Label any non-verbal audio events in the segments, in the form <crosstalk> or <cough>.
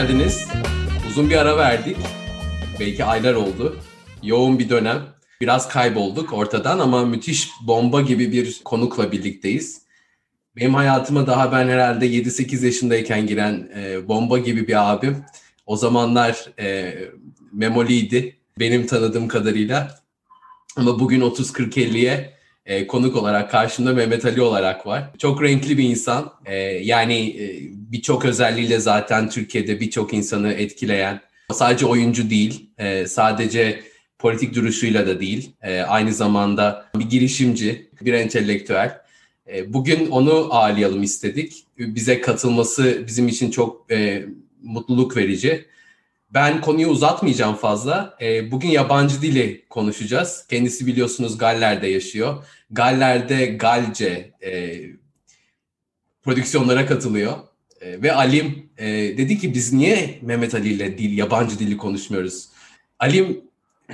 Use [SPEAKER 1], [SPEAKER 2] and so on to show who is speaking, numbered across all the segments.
[SPEAKER 1] geldiniz. Uzun bir ara verdik. Belki aylar oldu. Yoğun bir dönem. Biraz kaybolduk ortadan ama müthiş bomba gibi bir konukla birlikteyiz. Benim hayatıma daha ben herhalde 7-8 yaşındayken giren e, bomba gibi bir abim. O zamanlar e, Memoli'ydi benim tanıdığım kadarıyla. Ama bugün 30-40-50'ye e, konuk olarak karşımda Mehmet Ali olarak var. Çok renkli bir insan. E, yani e, birçok özelliğiyle zaten Türkiye'de birçok insanı etkileyen, sadece oyuncu değil, e, sadece politik duruşuyla da değil, e, aynı zamanda bir girişimci, bir entelektüel. E, bugün onu ağırlayalım istedik. Bize katılması bizim için çok e, mutluluk verici. Ben konuyu uzatmayacağım fazla. E, bugün yabancı dili konuşacağız. Kendisi biliyorsunuz Galler'de yaşıyor. Galler'de Galce e, prodüksiyonlara katılıyor. E, ve Alim e, dedi ki biz niye Mehmet Ali ile dil, yabancı dili konuşmuyoruz? Alim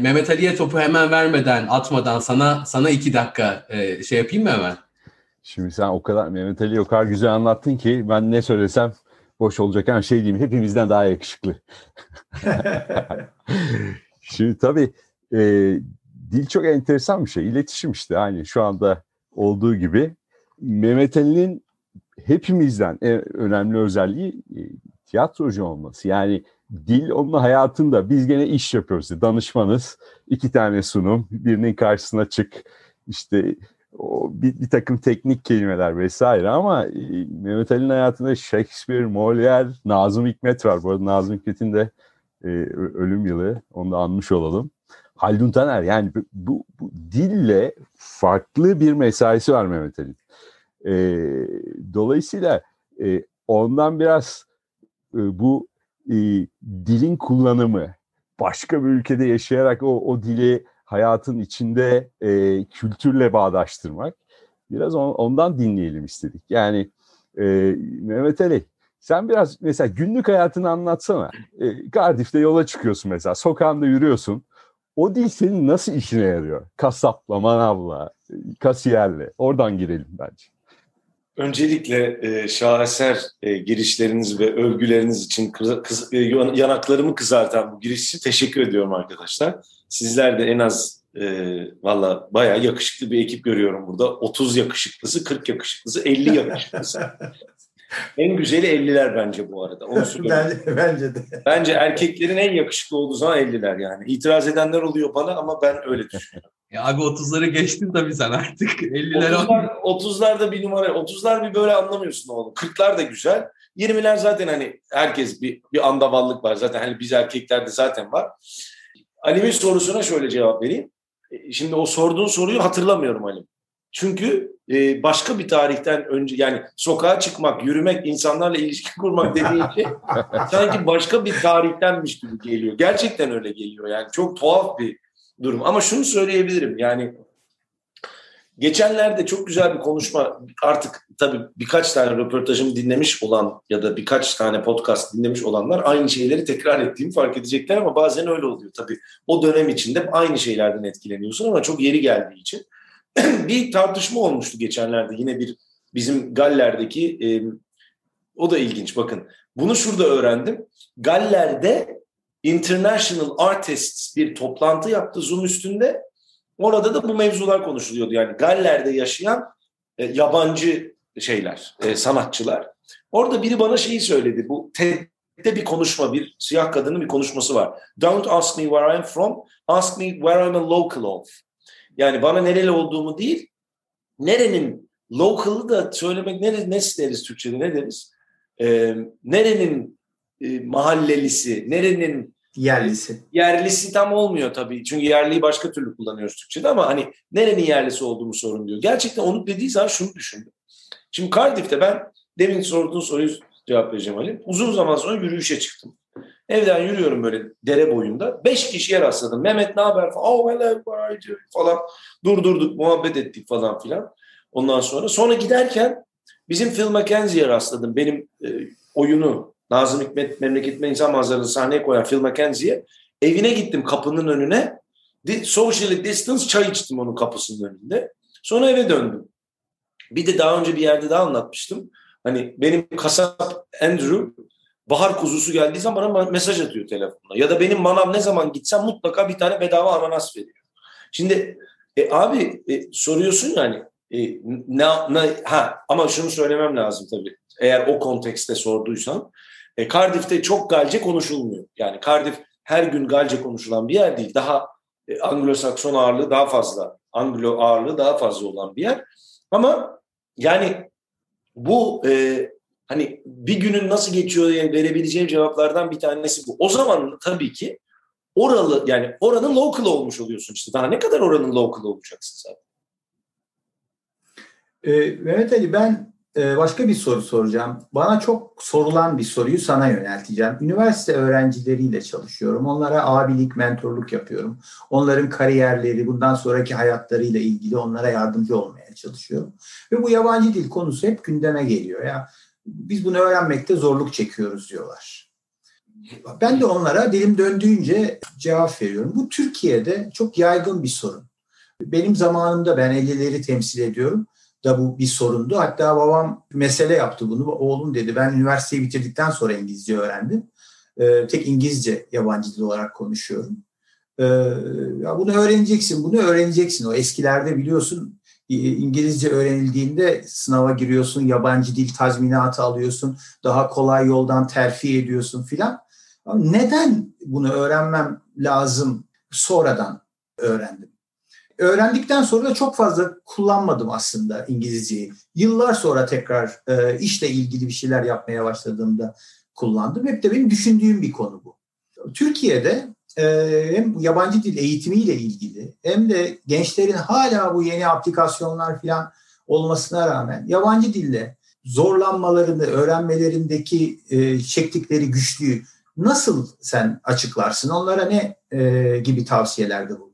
[SPEAKER 1] Mehmet Ali'ye topu hemen vermeden, atmadan sana sana iki dakika e, şey yapayım mı hemen?
[SPEAKER 2] Şimdi sen o kadar Mehmet Ali'yi o kadar güzel anlattın ki ben ne söylesem boş olacak her şey diyeyim. Hepimizden daha yakışıklı. <laughs> Şimdi tabii e, dil çok enteresan bir şey. İletişim işte aynı şu anda olduğu gibi. Mehmet Ali'nin hepimizden en önemli özelliği e, tiyatrocu olması. Yani dil onun hayatında. Biz gene iş yapıyoruz. Danışmanız. iki tane sunum. Birinin karşısına çık. İşte o bir, bir takım teknik kelimeler vesaire ama e, Mehmet Ali'nin hayatında Shakespeare, Molière, Nazım Hikmet var. Bu arada Nazım Hikmet'in de e, ölüm yılı. Onu da anmış olalım. Haldun Taner yani bu, bu dille farklı bir mesaisi var Mehmet Ali'nin. E, dolayısıyla e, ondan biraz e, bu e, dilin kullanımı başka bir ülkede yaşayarak o, o dili hayatın içinde e, kültürle bağdaştırmak biraz on, ondan dinleyelim istedik. Yani e, Mehmet Ali sen biraz mesela günlük hayatını anlatsana. E, Cardiff'te yola çıkıyorsun mesela sokağında yürüyorsun. O dil senin nasıl işine yarıyor? Kasapla, manavla, kasiyerle. Oradan girelim bence.
[SPEAKER 3] Öncelikle e, şaheser e, girişleriniz ve övgüleriniz için kız, kız, e, yanaklarımı kızartan bu giriş için teşekkür ediyorum arkadaşlar. Sizler de en az e, valla bayağı yakışıklı bir ekip görüyorum burada. 30 yakışıklısı, 40 yakışıklısı, 50 <laughs> yakışıklısı. en güzeli 50'ler bence bu arada. Onu
[SPEAKER 4] bence, bence de.
[SPEAKER 3] Bence erkeklerin en yakışıklı olduğu zaman 50'ler yani. İtiraz edenler oluyor bana ama ben öyle düşünüyorum.
[SPEAKER 1] Ya abi 30'ları geçtin tabii sen artık. 50'ler
[SPEAKER 3] 30'lar, 30'lar bir numara. 30'lar bir böyle anlamıyorsun oğlum. 40'lar da güzel. 20'ler zaten hani herkes bir, bir andavallık var. Zaten hani biz erkeklerde zaten var. Ali'nin sorusuna şöyle cevap vereyim. E, şimdi o sorduğun soruyu hatırlamıyorum Ali. Çünkü e, başka bir tarihten önce yani sokağa çıkmak, yürümek, insanlarla ilişki <laughs> kurmak dediğin şey <laughs> sanki başka bir tarihtenmiş gibi geliyor. Gerçekten öyle geliyor yani çok tuhaf bir durum. Ama şunu söyleyebilirim yani geçenlerde çok güzel bir konuşma artık tabii birkaç tane röportajımı dinlemiş olan ya da birkaç tane podcast dinlemiş olanlar aynı şeyleri tekrar ettiğimi fark edecekler ama bazen öyle oluyor tabii. O dönem içinde aynı şeylerden etkileniyorsun ama çok yeri geldiği için. <clears throat> bir tartışma olmuştu geçenlerde yine bir bizim Galler'deki e, o da ilginç bakın. Bunu şurada öğrendim. Galler'de International Artists bir toplantı yaptı Zoom üstünde. Orada da bu mevzular konuşuluyordu. Yani Galler'de yaşayan e, yabancı şeyler, e, sanatçılar. Orada biri bana şeyi söyledi. Bu TED'de bir konuşma, bir siyah kadının bir konuşması var. Don't ask me where I'm from, ask me where I'm a local of. Yani bana nereli olduğumu değil, nerenin local'ı da söylemek ne, ne deriz Türkçe'de ne deriz? Ee, nerenin e, mahallelisi, nerenin
[SPEAKER 4] yerlisi.
[SPEAKER 3] Yerlisi tam olmuyor tabii. Çünkü yerliyi başka türlü kullanıyoruz Türkçe'de ama hani nerenin yerlisi olduğumu sorun diyor. Gerçekten onu dediği zaman şunu düşündüm. Şimdi Cardiff'te ben demin sorduğun soruyu cevap vereceğim Ali. Uzun zaman sonra yürüyüşe çıktım. Evden yürüyorum böyle dere boyunda. Beş kişiye rastladım. Mehmet ne haber falan. Oh hello falan. Durdurduk, muhabbet ettik falan filan. Ondan sonra. Sonra giderken bizim Phil McKenzie'ye rastladım. Benim e, oyunu Nazım Hikmet Memleketime İnsan Manzarası sahneye koyan Phil McKenzie'ye. Evine gittim kapının önüne. Socially distance çay içtim onun kapısının önünde. Sonra eve döndüm. Bir de daha önce bir yerde daha anlatmıştım. Hani benim kasap Andrew bahar kuzusu geldiği zaman bana mesaj atıyor telefonla. Ya da benim manav ne zaman gitsem mutlaka bir tane bedava ananas veriyor. Şimdi e, abi e, soruyorsun yani e, ne, ne, ha ama şunu söylemem lazım tabii. Eğer o kontekste sorduysan. E, Cardiff'te çok Galce konuşulmuyor. Yani Cardiff her gün Galce konuşulan bir yer değil. Daha e, Anglo-Sakson ağırlığı daha fazla, Anglo ağırlığı daha fazla olan bir yer. Ama yani bu e, hani bir günün nasıl geçiyor verebileceğim cevaplardan bir tanesi bu. O zaman tabii ki oralı yani oranın local olmuş oluyorsun işte. Daha ne kadar oranın local olacaksın zaten.
[SPEAKER 4] Ee, Mehmet Ali ben e, başka bir soru soracağım. Bana çok sorulan bir soruyu sana yönelteceğim. Üniversite öğrencileriyle çalışıyorum. Onlara abilik, mentorluk yapıyorum. Onların kariyerleri, bundan sonraki hayatlarıyla ilgili onlara yardımcı olmaya çalışıyorum. Ve bu yabancı dil konusu hep gündeme geliyor. Ya biz bunu öğrenmekte zorluk çekiyoruz diyorlar. Ben de onlara dilim döndüğünce cevap veriyorum. Bu Türkiye'de çok yaygın bir sorun. Benim zamanımda ben 50'leri temsil ediyorum da bu bir sorundu. Hatta babam mesele yaptı bunu. Oğlum dedi ben üniversiteyi bitirdikten sonra İngilizce öğrendim. Ee, tek İngilizce yabancı dil olarak konuşuyorum. Ee, ya bunu öğreneceksin, bunu öğreneceksin. O eskilerde biliyorsun İngilizce öğrenildiğinde sınava giriyorsun, yabancı dil tazminatı alıyorsun, daha kolay yoldan terfi ediyorsun filan. Neden bunu öğrenmem lazım sonradan öğrendim. Öğrendikten sonra da çok fazla kullanmadım aslında İngilizceyi. Yıllar sonra tekrar e, işle ilgili bir şeyler yapmaya başladığımda kullandım. Hep de benim düşündüğüm bir konu bu. Türkiye'de e, hem yabancı dil eğitimiyle ilgili hem de gençlerin hala bu yeni aplikasyonlar falan olmasına rağmen yabancı dille zorlanmalarını, öğrenmelerindeki e, çektikleri güçlüğü nasıl sen açıklarsın? Onlara ne e, gibi tavsiyelerde bulunursun?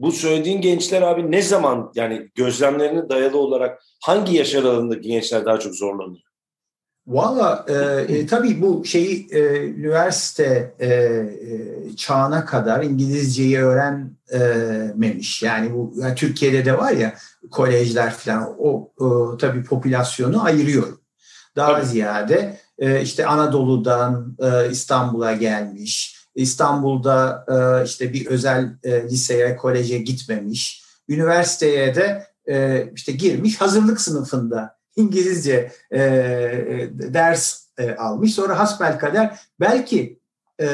[SPEAKER 3] Bu söylediğin gençler abi ne zaman yani gözlemlerine dayalı olarak hangi yaş aralığındaki gençler daha çok zorlanıyor?
[SPEAKER 4] Valla e, e, tabii bu şeyi e, üniversite e, e, çağına kadar İngilizceyi öğrenmemiş. Yani bu yani Türkiye'de de var ya kolejler falan o e, tabii popülasyonu ayırıyor. Daha tabii. ziyade e, işte Anadolu'dan e, İstanbul'a gelmiş, İstanbul'da e, işte bir özel e, liseye, koleje gitmemiş, üniversiteye de e, işte girmiş hazırlık sınıfında İngilizce ders almış. Sonra hasbelkader belki e,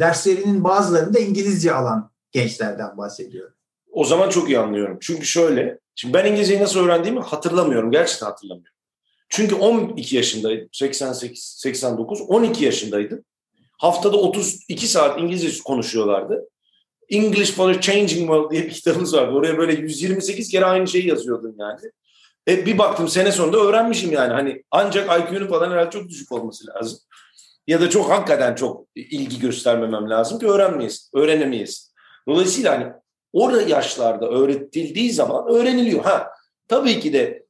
[SPEAKER 4] derslerinin bazılarında İngilizce alan gençlerden bahsediyorum.
[SPEAKER 3] O zaman çok iyi anlıyorum. Çünkü şöyle, şimdi ben İngilizceyi nasıl öğrendiğimi hatırlamıyorum. Gerçekten hatırlamıyorum. Çünkü 12 yaşındaydım. 88, 89, 12 yaşındaydım. Haftada 32 saat İngilizce konuşuyorlardı. English for a Changing World diye bir kitabımız vardı. Oraya böyle 128 kere aynı şeyi yazıyordum yani. E, bir baktım sene sonunda öğrenmişim yani. Hani ancak IQ'nun falan herhalde çok düşük olması lazım. Ya da çok hakikaten çok ilgi göstermemem lazım ki öğrenmeyiz, öğrenemeyiz. Dolayısıyla hani orada yaşlarda öğretildiği zaman öğreniliyor. Ha tabii ki de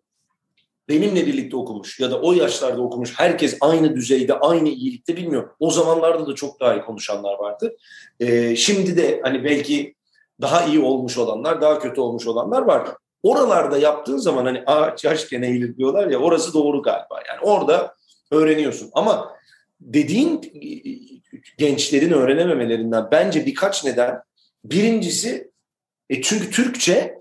[SPEAKER 3] benimle birlikte okumuş ya da o yaşlarda okumuş herkes aynı düzeyde, aynı iyilikte bilmiyor. O zamanlarda da çok daha iyi konuşanlar vardı. Ee, şimdi de hani belki daha iyi olmuş olanlar, daha kötü olmuş olanlar var. Oralarda yaptığın zaman hani ağaç yaşken eğilir diyorlar ya orası doğru galiba. Yani orada öğreniyorsun. Ama dediğin gençlerin öğrenememelerinden bence birkaç neden. Birincisi e çünkü Türkçe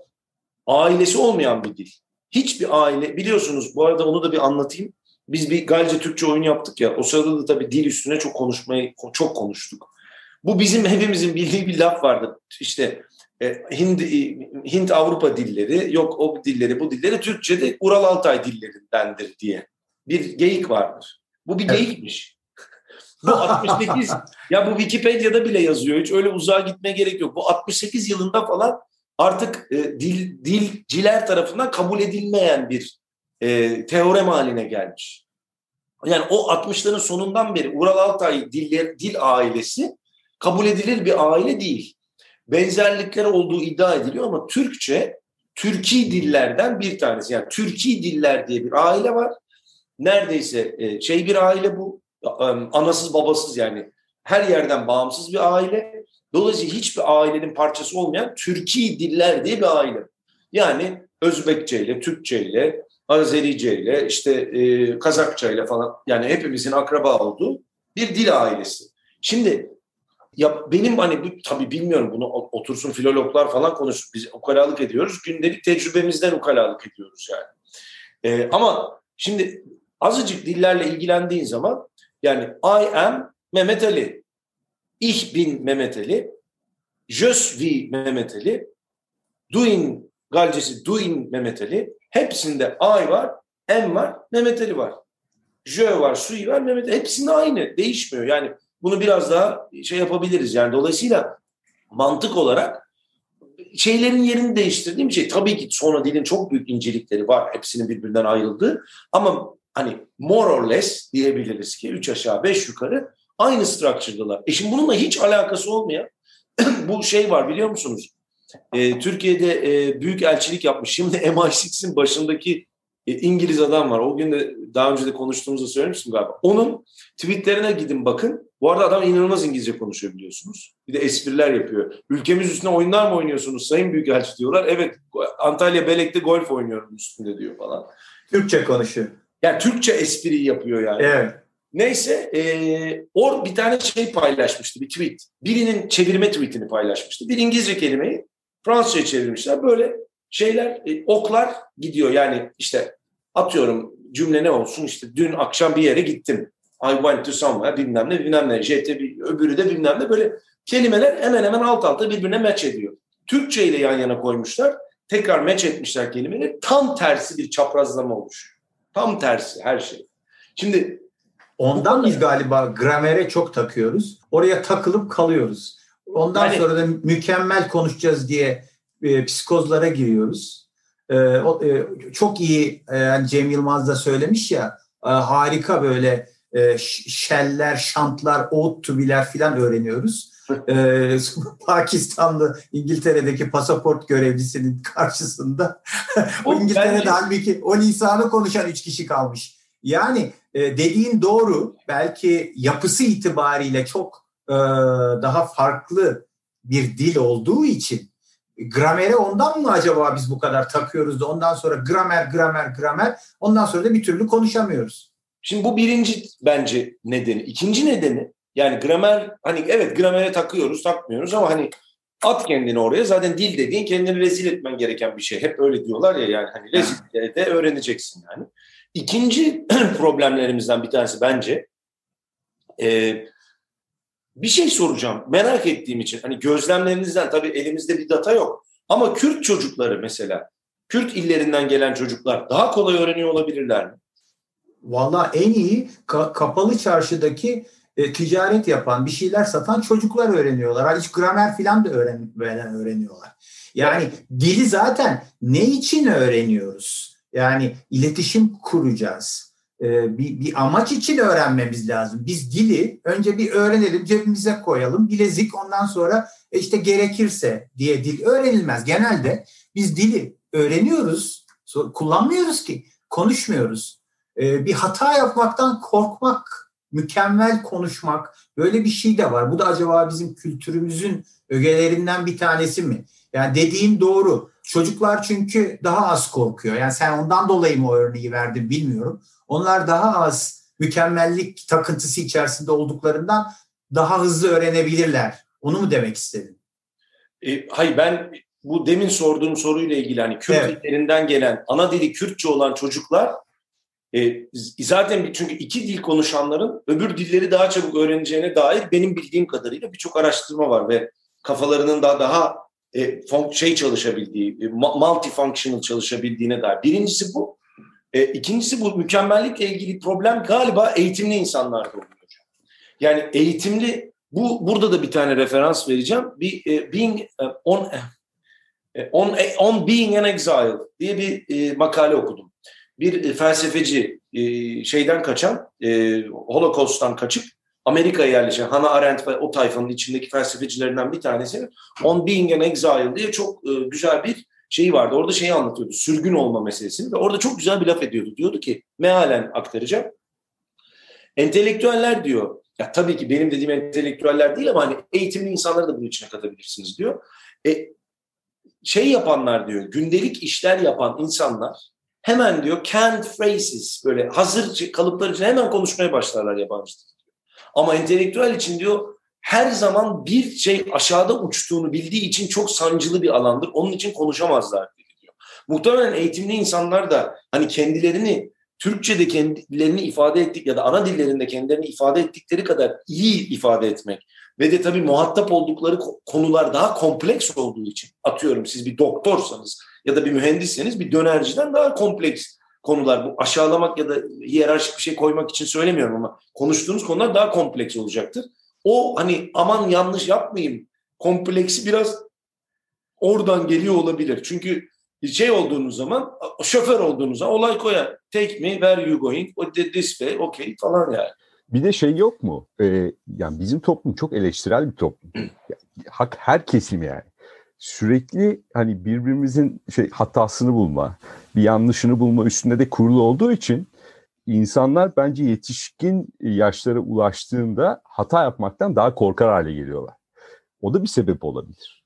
[SPEAKER 3] ailesi olmayan bir dil. Hiçbir aile biliyorsunuz bu arada onu da bir anlatayım. Biz bir Galce Türkçe oyun yaptık ya. O sırada da tabii dil üstüne çok konuşmayı çok konuştuk. Bu bizim <laughs> hepimizin bildiği bir laf vardı. İşte e, Hind, Hint Avrupa dilleri, yok o dilleri bu dilleri Türkçe'de Ural Altay dillerindendir diye bir geyik vardır. Bu bir geyikmiş. <laughs> bu 68 ya bu Wikipedia'da bile yazıyor. Hiç öyle uzağa gitmeye gerek yok. Bu 68 yılında falan artık e, dil dilciler tarafından kabul edilmeyen bir e, teorem haline gelmiş. Yani o 60'ların sonundan beri Ural Altay diller, dil ailesi kabul edilir bir aile değil benzerlikler olduğu iddia ediliyor ama Türkçe Türki dillerden bir tanesi. Yani Türki diller diye bir aile var. Neredeyse e, şey bir aile bu. Anasız babasız yani her yerden bağımsız bir aile. Dolayısıyla hiçbir ailenin parçası olmayan Türki diller diye bir aile. Yani Özbekçe ile, Türkçe ile, Azerice ile, işte e, Kazakça ile falan yani hepimizin akraba olduğu bir dil ailesi. Şimdi ya benim hani bu, tabii bilmiyorum bunu otursun filologlar falan konuşur. Biz ukalalık ediyoruz. Gündelik tecrübemizden ukalalık ediyoruz yani. Ee, ama şimdi azıcık dillerle ilgilendiğin zaman yani I am Mehmet Ali. Ich bin Mehmet Ali. Je suis Mehmet Ali. Duin Galcesi Duin Mehmet Ali. Hepsinde I var, M var, Mehmet Ali var. Je var, Sui var, Mehmet Ali. Hepsinde aynı. Değişmiyor. Yani bunu biraz daha şey yapabiliriz. Yani dolayısıyla mantık olarak şeylerin yerini değiştirdiğim şey tabii ki sonra dilin çok büyük incelikleri var. Hepsinin birbirinden ayrıldığı. Ama hani more or less diyebiliriz ki üç aşağı beş yukarı aynı structure'dalar. E şimdi bununla hiç alakası olmayan <clears throat> bu şey var biliyor musunuz? E, Türkiye'de e, büyük elçilik yapmış. Şimdi <laughs> MI6'in başındaki e, İngiliz adam var. O gün de daha önce de konuştuğumuzu söylemiştim galiba. Onun tweetlerine gidin bakın. Bu arada adam inanılmaz İngilizce konuşuyor biliyorsunuz. Bir de espriler yapıyor. Ülkemiz üstüne oyunlar mı oynuyorsunuz Sayın Büyükelçi diyorlar. Evet Antalya Belek'te golf oynuyorum üstünde diyor falan.
[SPEAKER 4] Türkçe konuşuyor.
[SPEAKER 3] Yani Türkçe espri yapıyor yani.
[SPEAKER 4] Evet.
[SPEAKER 3] Neyse e, or bir tane şey paylaşmıştı bir tweet. Birinin çevirme tweetini paylaşmıştı. Bir İngilizce kelimeyi Fransızca çevirmişler. Böyle şeyler e, oklar gidiyor. Yani işte atıyorum cümle ne olsun işte dün akşam bir yere gittim. I went to somewhere bilmem ne bilmem ne. JT öbürü de bilmem ne. Böyle kelimeler hemen hemen alt alta birbirine match ediyor. Türkçe ile yan yana koymuşlar. Tekrar match etmişler kelimeleri. Tam tersi bir çaprazlama oluşuyor. Tam tersi her şey. Şimdi
[SPEAKER 4] Ondan biz galiba gramere çok takıyoruz. Oraya takılıp kalıyoruz. Ondan yani, sonra da mükemmel konuşacağız diye e, psikozlara giriyoruz. E, o, e, çok iyi e, yani Cem Yılmaz da söylemiş ya e, harika böyle e, şeller, şantlar, oğut tubiler filan öğreniyoruz. e, <laughs> Pakistanlı İngiltere'deki pasaport görevlisinin karşısında <laughs> o İngiltere'de halbuki o lisanı konuşan üç kişi kalmış. Yani e, dediğin doğru belki yapısı itibariyle çok e, daha farklı bir dil olduğu için gramere ondan mı acaba biz bu kadar takıyoruz da ondan sonra gramer gramer gramer ondan sonra da bir türlü konuşamıyoruz.
[SPEAKER 3] Şimdi bu birinci bence nedeni. İkinci nedeni yani gramer hani evet gramere takıyoruz takmıyoruz ama hani at kendini oraya zaten dil dediğin kendini rezil etmen gereken bir şey. Hep öyle diyorlar ya yani hani rezil de öğreneceksin yani. İkinci <clears throat> problemlerimizden bir tanesi bence e, bir şey soracağım merak ettiğim için. Hani gözlemlerinizden tabii elimizde bir data yok. Ama Kürt çocukları mesela, Kürt illerinden gelen çocuklar daha kolay öğreniyor olabilirler mi?
[SPEAKER 4] Valla en iyi ka- kapalı çarşıdaki e, ticaret yapan, bir şeyler satan çocuklar öğreniyorlar. Hiç gramer falan da öğren, öğreniyorlar. Yani dili zaten ne için öğreniyoruz? Yani iletişim kuracağız. Ee, bir, bir amaç için öğrenmemiz lazım. Biz dili önce bir öğrenelim, cebimize koyalım, bilezik ondan sonra e, işte gerekirse diye dil öğrenilmez. Genelde biz dili öğreniyoruz, kullanmıyoruz ki, konuşmuyoruz. Ee, bir hata yapmaktan korkmak, mükemmel konuşmak böyle bir şey de var. Bu da acaba bizim kültürümüzün ögelerinden bir tanesi mi? Yani dediğin doğru. Çocuklar çünkü daha az korkuyor. Yani sen ondan dolayı mı o örneği verdin bilmiyorum. Onlar daha az mükemmellik takıntısı içerisinde olduklarından daha hızlı öğrenebilirler. Onu mu demek istedin?
[SPEAKER 3] E, hayır ben bu demin sorduğum soruyla ilgili hani Kürt evet. illerinden gelen ana dili Kürtçe olan çocuklar e, zaten çünkü iki dil konuşanların öbür dilleri daha çabuk öğreneceğine dair benim bildiğim kadarıyla birçok araştırma var ve kafalarının daha daha e, şey çalışabildiği, e, multifunctional çalışabildiğine dair. Birincisi bu. E, ikincisi bu mükemmellikle ilgili problem galiba eğitimli insanlarda oluyor. Yani eğitimli, bu burada da bir tane referans vereceğim. Bir e, being e, on e, on on being an exile diye bir e, makale okudum. Bir e, felsefeci e, şeyden kaçan, e, Holocaust'tan kaçıp Amerika'ya yerleşen Hannah Arendt ve o tayfanın içindeki felsefecilerinden bir tanesi On Being an Exile diye çok e, güzel bir şeyi vardı. Orada şeyi anlatıyordu. Sürgün olma meselesini ve orada çok güzel bir laf ediyordu. Diyordu ki mealen aktaracağım. Entelektüeller diyor. Ya tabii ki benim dediğim entelektüeller değil ama hani eğitimli insanları da bunun içine katabilirsiniz diyor. E, şey yapanlar diyor, gündelik işler yapan insanlar hemen diyor canned phrases böyle hazır kalıplar için hemen konuşmaya başlarlar yabancı Ama entelektüel için diyor her zaman bir şey aşağıda uçtuğunu bildiği için çok sancılı bir alandır. Onun için konuşamazlar diyor. Muhtemelen eğitimli insanlar da hani kendilerini Türkçe'de kendilerini ifade ettik ya da ana dillerinde kendilerini ifade ettikleri kadar iyi ifade etmek ve de tabii muhatap oldukları konular daha kompleks olduğu için atıyorum siz bir doktorsanız ya da bir mühendisseniz bir dönerciden daha kompleks konular. Bu aşağılamak ya da hiyerarşik bir şey koymak için söylemiyorum ama konuştuğunuz konular daha kompleks olacaktır. O hani aman yanlış yapmayayım kompleksi biraz oradan geliyor olabilir. Çünkü şey olduğunuz zaman şoför olduğunuz zaman olay koyar. Take me where you going? This way, okay falan yani.
[SPEAKER 2] Bir de şey yok mu? Ee, yani bizim toplum çok eleştirel bir toplum. Hak her kesim yani. Sürekli hani birbirimizin şey hatasını bulma, bir yanlışını bulma üstünde de kurulu olduğu için insanlar bence yetişkin yaşlara ulaştığında hata yapmaktan daha korkar hale geliyorlar. O da bir sebep olabilir.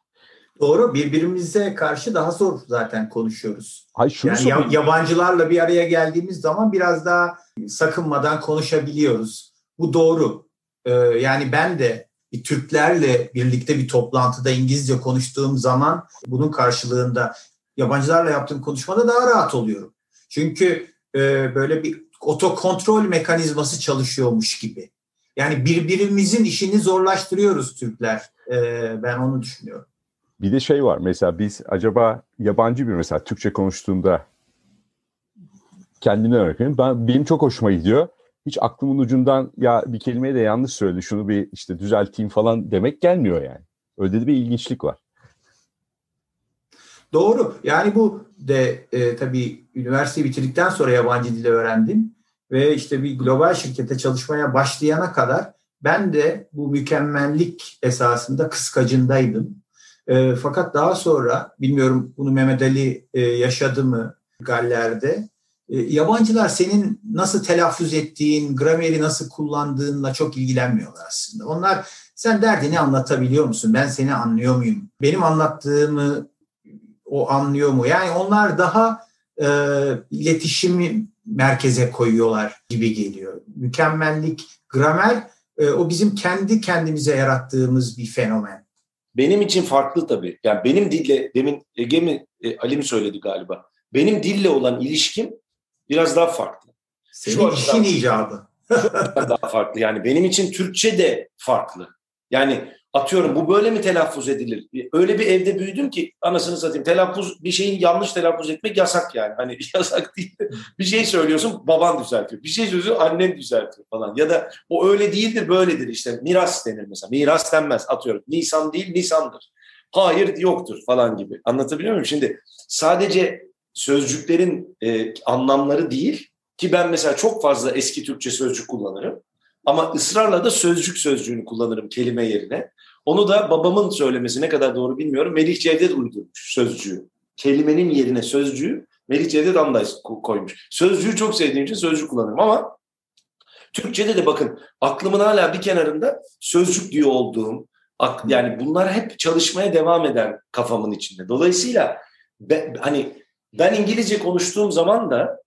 [SPEAKER 4] Doğru. Birbirimize karşı daha zor zaten konuşuyoruz.
[SPEAKER 2] Ay şunu
[SPEAKER 4] yani yabancılarla bir araya geldiğimiz zaman biraz daha sakınmadan konuşabiliyoruz. Bu doğru. Ee, yani ben de bir Türklerle birlikte bir toplantıda İngilizce konuştuğum zaman bunun karşılığında yabancılarla yaptığım konuşmada daha rahat oluyorum. Çünkü e, böyle bir otokontrol mekanizması çalışıyormuş gibi. Yani birbirimizin işini zorlaştırıyoruz Türkler. E, ben onu düşünüyorum.
[SPEAKER 2] Bir de şey var mesela biz acaba yabancı bir mesela Türkçe konuştuğunda kendine örnek Ben, benim çok hoşuma gidiyor. Hiç aklımın ucundan ya bir kelimeyi de yanlış söyledi şunu bir işte düzelteyim falan demek gelmiyor yani. Öyle de bir ilginçlik var.
[SPEAKER 4] Doğru. Yani bu de e, tabii üniversiteyi bitirdikten sonra yabancı dili öğrendim. Ve işte bir global şirkete çalışmaya başlayana kadar ben de bu mükemmellik esasında kıskacındaydım. E, fakat daha sonra bilmiyorum bunu Mehmet Ali e, yaşadı mı Galler'de. E, yabancılar senin nasıl telaffuz ettiğin, grameri nasıl kullandığınla çok ilgilenmiyorlar aslında. Onlar sen derdini anlatabiliyor musun? Ben seni anlıyor muyum? Benim anlattığımı o anlıyor mu? Yani onlar daha e, iletişimi merkeze koyuyorlar gibi geliyor. Mükemmellik, gramer e, o bizim kendi kendimize yarattığımız bir fenomen.
[SPEAKER 3] Benim için farklı tabii. Yani benim dille, demin Ege mi, e, Ali mi söyledi galiba. Benim dille olan ilişkim biraz daha farklı.
[SPEAKER 4] Senin Şu işin icabı.
[SPEAKER 3] daha farklı. Yani benim için Türkçe de farklı. Yani atıyorum bu böyle mi telaffuz edilir? Öyle bir evde büyüdüm ki anasını satayım telaffuz bir şeyi yanlış telaffuz etmek yasak yani. Hani <laughs> yasak değil. bir şey söylüyorsun baban düzeltiyor. Bir şey söylüyorsun annen düzeltiyor falan. Ya da o öyle değildir böyledir işte. Miras denir mesela. Miras denmez atıyorum. Nisan değil Nisan'dır. Hayır yoktur falan gibi. Anlatabiliyor muyum? Şimdi sadece sözcüklerin e, anlamları değil ki ben mesela çok fazla eski Türkçe sözcük kullanırım. Ama ısrarla da sözcük sözcüğünü kullanırım kelime yerine. Onu da babamın söylemesi ne kadar doğru bilmiyorum. Melih Cevdet uydurmuş sözcüğü. Kelimenin yerine sözcüğü Melih Cevdet Anday koymuş. Sözcüğü çok sevdiğim için sözcük kullanırım ama Türkçe'de de bakın aklımın hala bir kenarında sözcük diyor olduğum yani bunlar hep çalışmaya devam eden kafamın içinde. Dolayısıyla ben, hani ben İngilizce konuştuğum zaman da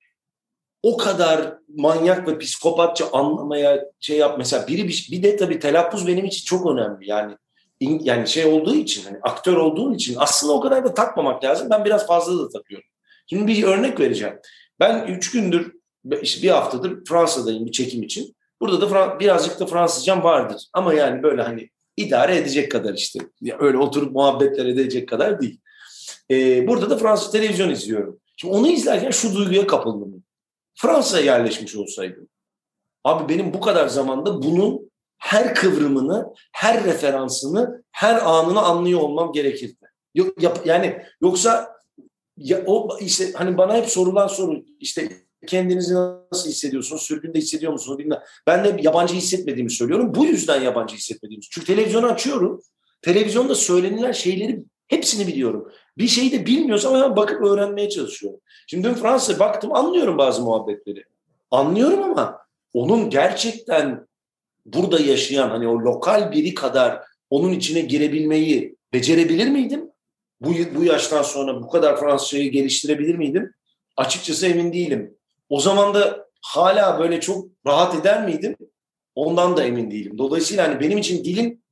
[SPEAKER 3] o kadar manyak ve psikopatça anlamaya şey yap mesela biri bir, bir de tabii telaffuz benim için çok önemli yani yani şey olduğu için hani aktör olduğun için aslında o kadar da takmamak lazım ben biraz fazla da takıyorum. Şimdi bir örnek vereceğim. Ben üç gündür işte bir haftadır Fransa'dayım bir çekim için. Burada da birazcık da Fransızcam vardır ama yani böyle hani idare edecek kadar işte öyle oturup muhabbetler edecek kadar değil. Ee, burada da Fransız televizyon izliyorum. Şimdi onu izlerken şu duyguya kapıldım. Fransa'ya yerleşmiş olsaydım. Abi benim bu kadar zamanda bunun her kıvrımını, her referansını, her anını anlıyor olmam gerekirdi. Yok, yap, yani yoksa ya, o işte hani bana hep sorulan soru işte kendinizi nasıl hissediyorsunuz? Sürgünde hissediyor musunuz? Bilmem. Ben de yabancı hissetmediğimi söylüyorum. Bu yüzden yabancı hissetmediğimi. Çünkü televizyonu açıyorum. Televizyonda söylenilen şeyleri hepsini biliyorum. Bir şeyi de bilmiyorsam hemen bakıp öğrenmeye çalışıyorum. Şimdi dün Fransa'ya baktım anlıyorum bazı muhabbetleri. Anlıyorum ama onun gerçekten burada yaşayan hani o lokal biri kadar onun içine girebilmeyi becerebilir miydim? Bu, bu yaştan sonra bu kadar Fransızcayı geliştirebilir miydim? Açıkçası emin değilim. O zaman da hala böyle çok rahat eder miydim? Ondan da emin değilim. Dolayısıyla hani benim için dilin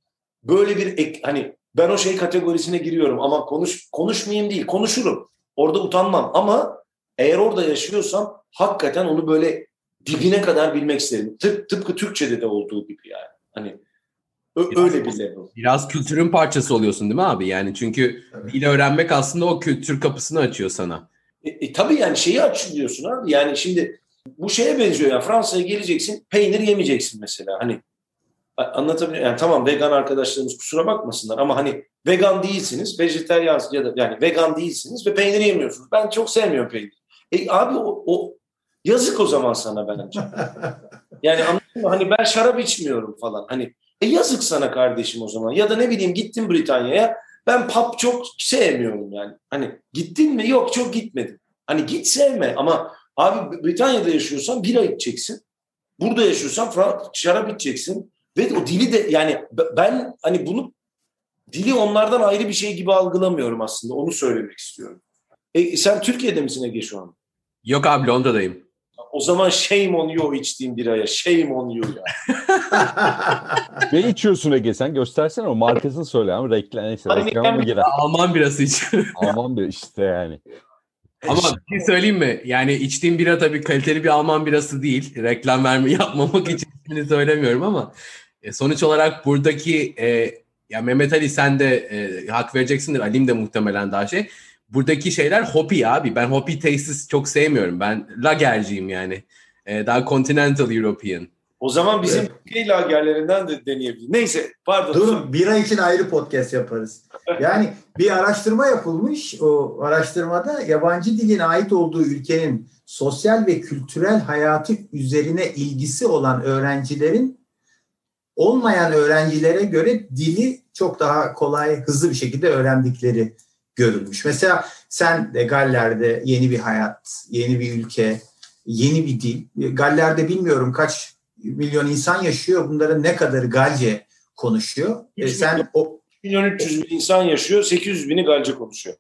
[SPEAKER 3] böyle bir ek, hani ben o şey kategorisine giriyorum ama konuş konuşmayayım değil konuşurum. Orada utanmam ama eğer orada yaşıyorsam hakikaten onu böyle dibine kadar bilmek isterim. Tıp, tıpkı Türkçe'de de olduğu gibi yani. Hani ö- öyle bir level.
[SPEAKER 1] Biraz kültürün parçası oluyorsun değil mi abi? Yani çünkü
[SPEAKER 4] Evet.
[SPEAKER 1] dil öğrenmek aslında o kültür kapısını açıyor sana.
[SPEAKER 3] E, e, tabii yani şeyi açılıyorsun abi. Yani şimdi bu şeye benziyor ya. Fransa'ya geleceksin, peynir yemeyeceksin mesela. Hani anlatabiliyor Yani tamam vegan arkadaşlarımız kusura bakmasınlar ama hani vegan değilsiniz, vejeteryan ya da yani vegan değilsiniz ve peynir yemiyorsunuz. Ben çok sevmiyorum peynir. E abi o, o yazık o zaman sana bence. <laughs> Yani anladın mı? Hani ben şarap içmiyorum falan. Hani e yazık sana kardeşim o zaman. Ya da ne bileyim gittim Britanya'ya. Ben pub çok sevmiyorum yani. Hani gittin mi? Yok çok gitmedim. Hani git sevme ama abi Britanya'da yaşıyorsan bira içeceksin. Burada yaşıyorsan şarap içeceksin. Ve o dili de yani ben hani bunu dili onlardan ayrı bir şey gibi algılamıyorum aslında. Onu söylemek istiyorum. E, sen Türkiye'de misin Ege şu an?
[SPEAKER 1] Yok abi Londra'dayım.
[SPEAKER 3] O zaman shame on you o içtiğin biraya. Shame on you ya. <laughs>
[SPEAKER 2] Ne içiyorsun Ege sen? Göstersene o markasını söyle ama reklam neyse.
[SPEAKER 3] Hani
[SPEAKER 2] Reklama girer?
[SPEAKER 1] Alman birası iç. <laughs>
[SPEAKER 2] Alman bir işte yani.
[SPEAKER 1] Ama bir şey söyleyeyim mi? Yani içtiğim bira tabii kaliteli bir Alman birası değil. Reklam verme yapmamak <laughs> için ismini söylemiyorum ama e, sonuç olarak buradaki e, ya Mehmet Ali sen de e, hak vereceksindir. Alim de muhtemelen daha şey. Buradaki şeyler hoppy abi. Ben hoppy tastes çok sevmiyorum. Ben lagerciyim yani. E, daha continental European.
[SPEAKER 3] O zaman bizim ülke lagerlerinden de deneyebilir. Neyse pardon.
[SPEAKER 4] Durun bira için ayrı podcast yaparız. Yani bir araştırma yapılmış. O araştırmada yabancı dilin ait olduğu ülkenin sosyal ve kültürel hayatı üzerine ilgisi olan öğrencilerin olmayan öğrencilere göre dili çok daha kolay, hızlı bir şekilde öğrendikleri görülmüş. Mesela sen de Galler'de yeni bir hayat, yeni bir ülke, yeni bir dil. Galler'de bilmiyorum kaç milyon insan yaşıyor. Bunların ne kadarı Galce konuşuyor. E, sen o
[SPEAKER 3] milyon 300 bin insan yaşıyor. 800 bini Galce konuşuyor.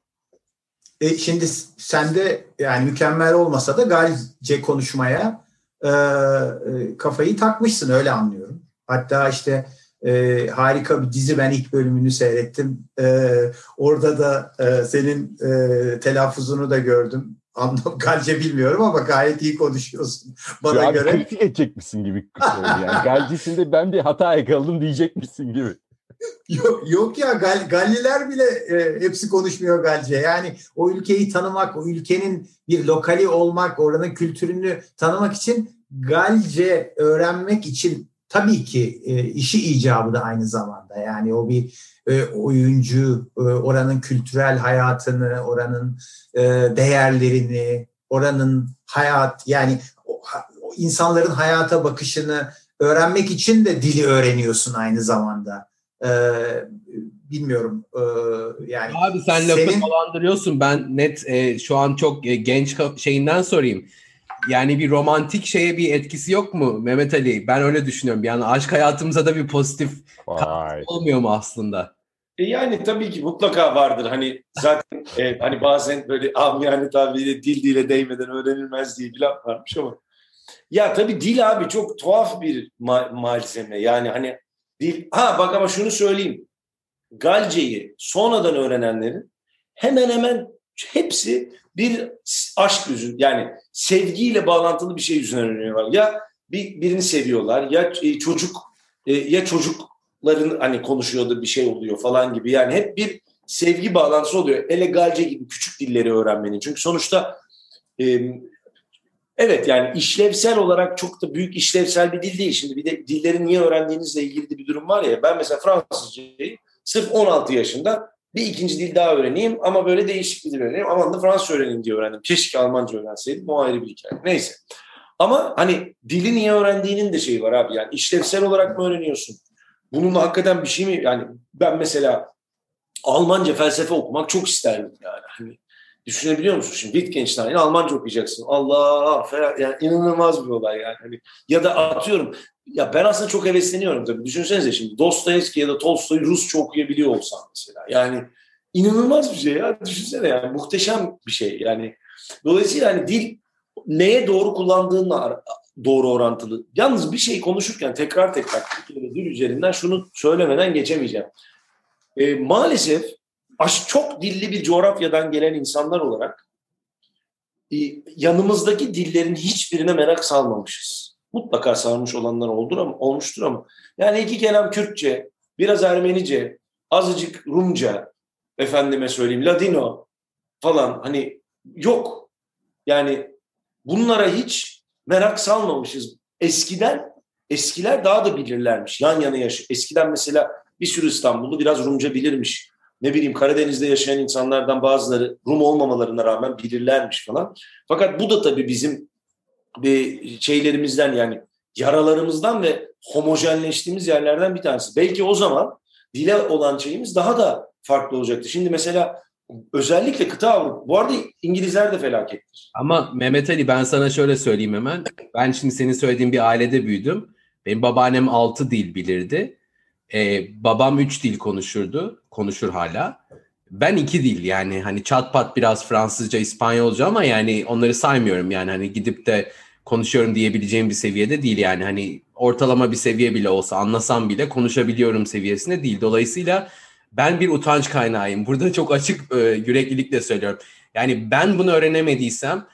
[SPEAKER 4] e, şimdi sende yani mükemmel olmasa da Galce konuşmaya e, e, kafayı takmışsın öyle anlıyorum. Hatta işte e, harika bir dizi ben ilk bölümünü seyrettim. E, orada da e, senin e, telaffuzunu da gördüm. Anlam <laughs> Galce bilmiyorum ama gayet iyi konuşuyorsun. Bana
[SPEAKER 2] Ya
[SPEAKER 4] göre.
[SPEAKER 2] kritik edecek misin gibi yani. <laughs> Galcisinde ben bir hata yakaladım diyecek misin gibi.
[SPEAKER 4] Yok, yok ya Gal, Galliler bile e, hepsi konuşmuyor Galce. Yani o ülkeyi tanımak, o ülkenin bir lokali olmak, oranın kültürünü tanımak için Galce öğrenmek için tabii ki e, işi icabı da aynı zamanda. Yani o bir e, oyuncu, e, oranın kültürel hayatını, oranın e, değerlerini, oranın hayat yani o, o insanların hayata bakışını öğrenmek için de dili öğreniyorsun aynı zamanda. Ee, bilmiyorum ee, yani
[SPEAKER 1] Abi sen lafı
[SPEAKER 4] Senin-
[SPEAKER 1] dolandırıyorsun. Ben net e, şu an çok e, genç şeyinden sorayım. Yani bir romantik şeye bir etkisi yok mu Mehmet Ali? Ben öyle düşünüyorum. Yani aşk hayatımıza da bir pozitif olmuyor mu aslında?
[SPEAKER 3] E yani tabii ki mutlaka vardır. Hani zaten <laughs> e, hani bazen böyle amiyane tabiriyle dil dile değmeden öğrenilmez diye bir laf varmış ama. Ya tabii dil abi çok tuhaf bir ma- malzeme. Yani hani dil... Ha bak ama şunu söyleyeyim. Galce'yi sonradan öğrenenlerin hemen hemen hepsi bir aşk yüzü yani sevgiyle bağlantılı bir şey yüzünden öğreniyorlar. Ya bir, birini seviyorlar ya e, çocuk e, ya çocukların hani konuşuyordu bir şey oluyor falan gibi. Yani hep bir sevgi bağlantısı oluyor. Ele Galce gibi küçük dilleri öğrenmenin. Çünkü sonuçta e, evet yani işlevsel olarak çok da büyük işlevsel bir dil değil. Şimdi bir de dilleri niye öğrendiğinizle ilgili bir durum var ya. Ben mesela Fransızcayı sırf 16 yaşında bir ikinci dil daha öğreneyim ama böyle değişik bir dil öğreneyim. Aman da Fransız öğreneyim diye öğrendim. Keşke Almanca öğrenseydim. O ayrı bir hikaye. Neyse. Ama hani dili niye öğrendiğinin de şeyi var abi. Yani işlevsel olarak mı öğreniyorsun? Bununla hakikaten bir şey mi? Yani ben mesela Almanca felsefe okumak çok isterdim yani. Hani düşünebiliyor musun? Şimdi Wittgenstein'i Almanca okuyacaksın. Allah falan. Yani inanılmaz bir olay yani. Hani, ya da atıyorum ya ben aslında çok hevesleniyorum tabii. Düşünsenize şimdi Dostoyevski ya da Tolstoy Rusça okuyabiliyor olsam mesela. Yani inanılmaz bir şey ya. Düşünsene yani muhteşem bir şey. Yani dolayısıyla hani dil neye doğru kullandığınla doğru orantılı. Yalnız bir şey konuşurken tekrar tekrar dil üzerinden şunu söylemeden geçemeyeceğim. E, maalesef aş, çok dilli bir coğrafyadan gelen insanlar olarak e, yanımızdaki dillerin hiçbirine merak salmamışız. Mutlaka sarmış olanlar oldur ama, olmuştur ama. Yani iki kelam Kürtçe, biraz Ermenice, azıcık Rumca, efendime söyleyeyim Ladino falan hani yok. Yani bunlara hiç merak salmamışız. Eskiden eskiler daha da bilirlermiş. Yan yana yaş. Eskiden mesela bir sürü İstanbullu biraz Rumca bilirmiş. Ne bileyim Karadeniz'de yaşayan insanlardan bazıları Rum olmamalarına rağmen bilirlermiş falan. Fakat bu da tabii bizim bir şeylerimizden yani yaralarımızdan ve homojenleştiğimiz yerlerden bir tanesi. Belki o zaman dile olan şeyimiz daha da farklı olacaktı. Şimdi mesela özellikle kıta Avrupa. Bu arada İngilizler de felakettir.
[SPEAKER 1] Ama Mehmet Ali ben sana şöyle söyleyeyim hemen. Ben şimdi senin söylediğin bir ailede büyüdüm. Benim babaannem altı dil bilirdi. Ee, babam üç dil konuşurdu. Konuşur hala. Ben iki dil yani hani çat pat biraz Fransızca, İspanyolca ama yani onları saymıyorum yani hani gidip de konuşuyorum diyebileceğim bir seviyede değil yani hani ortalama bir seviye bile olsa anlasam bile konuşabiliyorum seviyesinde değil. Dolayısıyla ben bir utanç kaynağıyım. Burada çok açık e, yüreklilikle söylüyorum. Yani ben bunu öğrenemediysem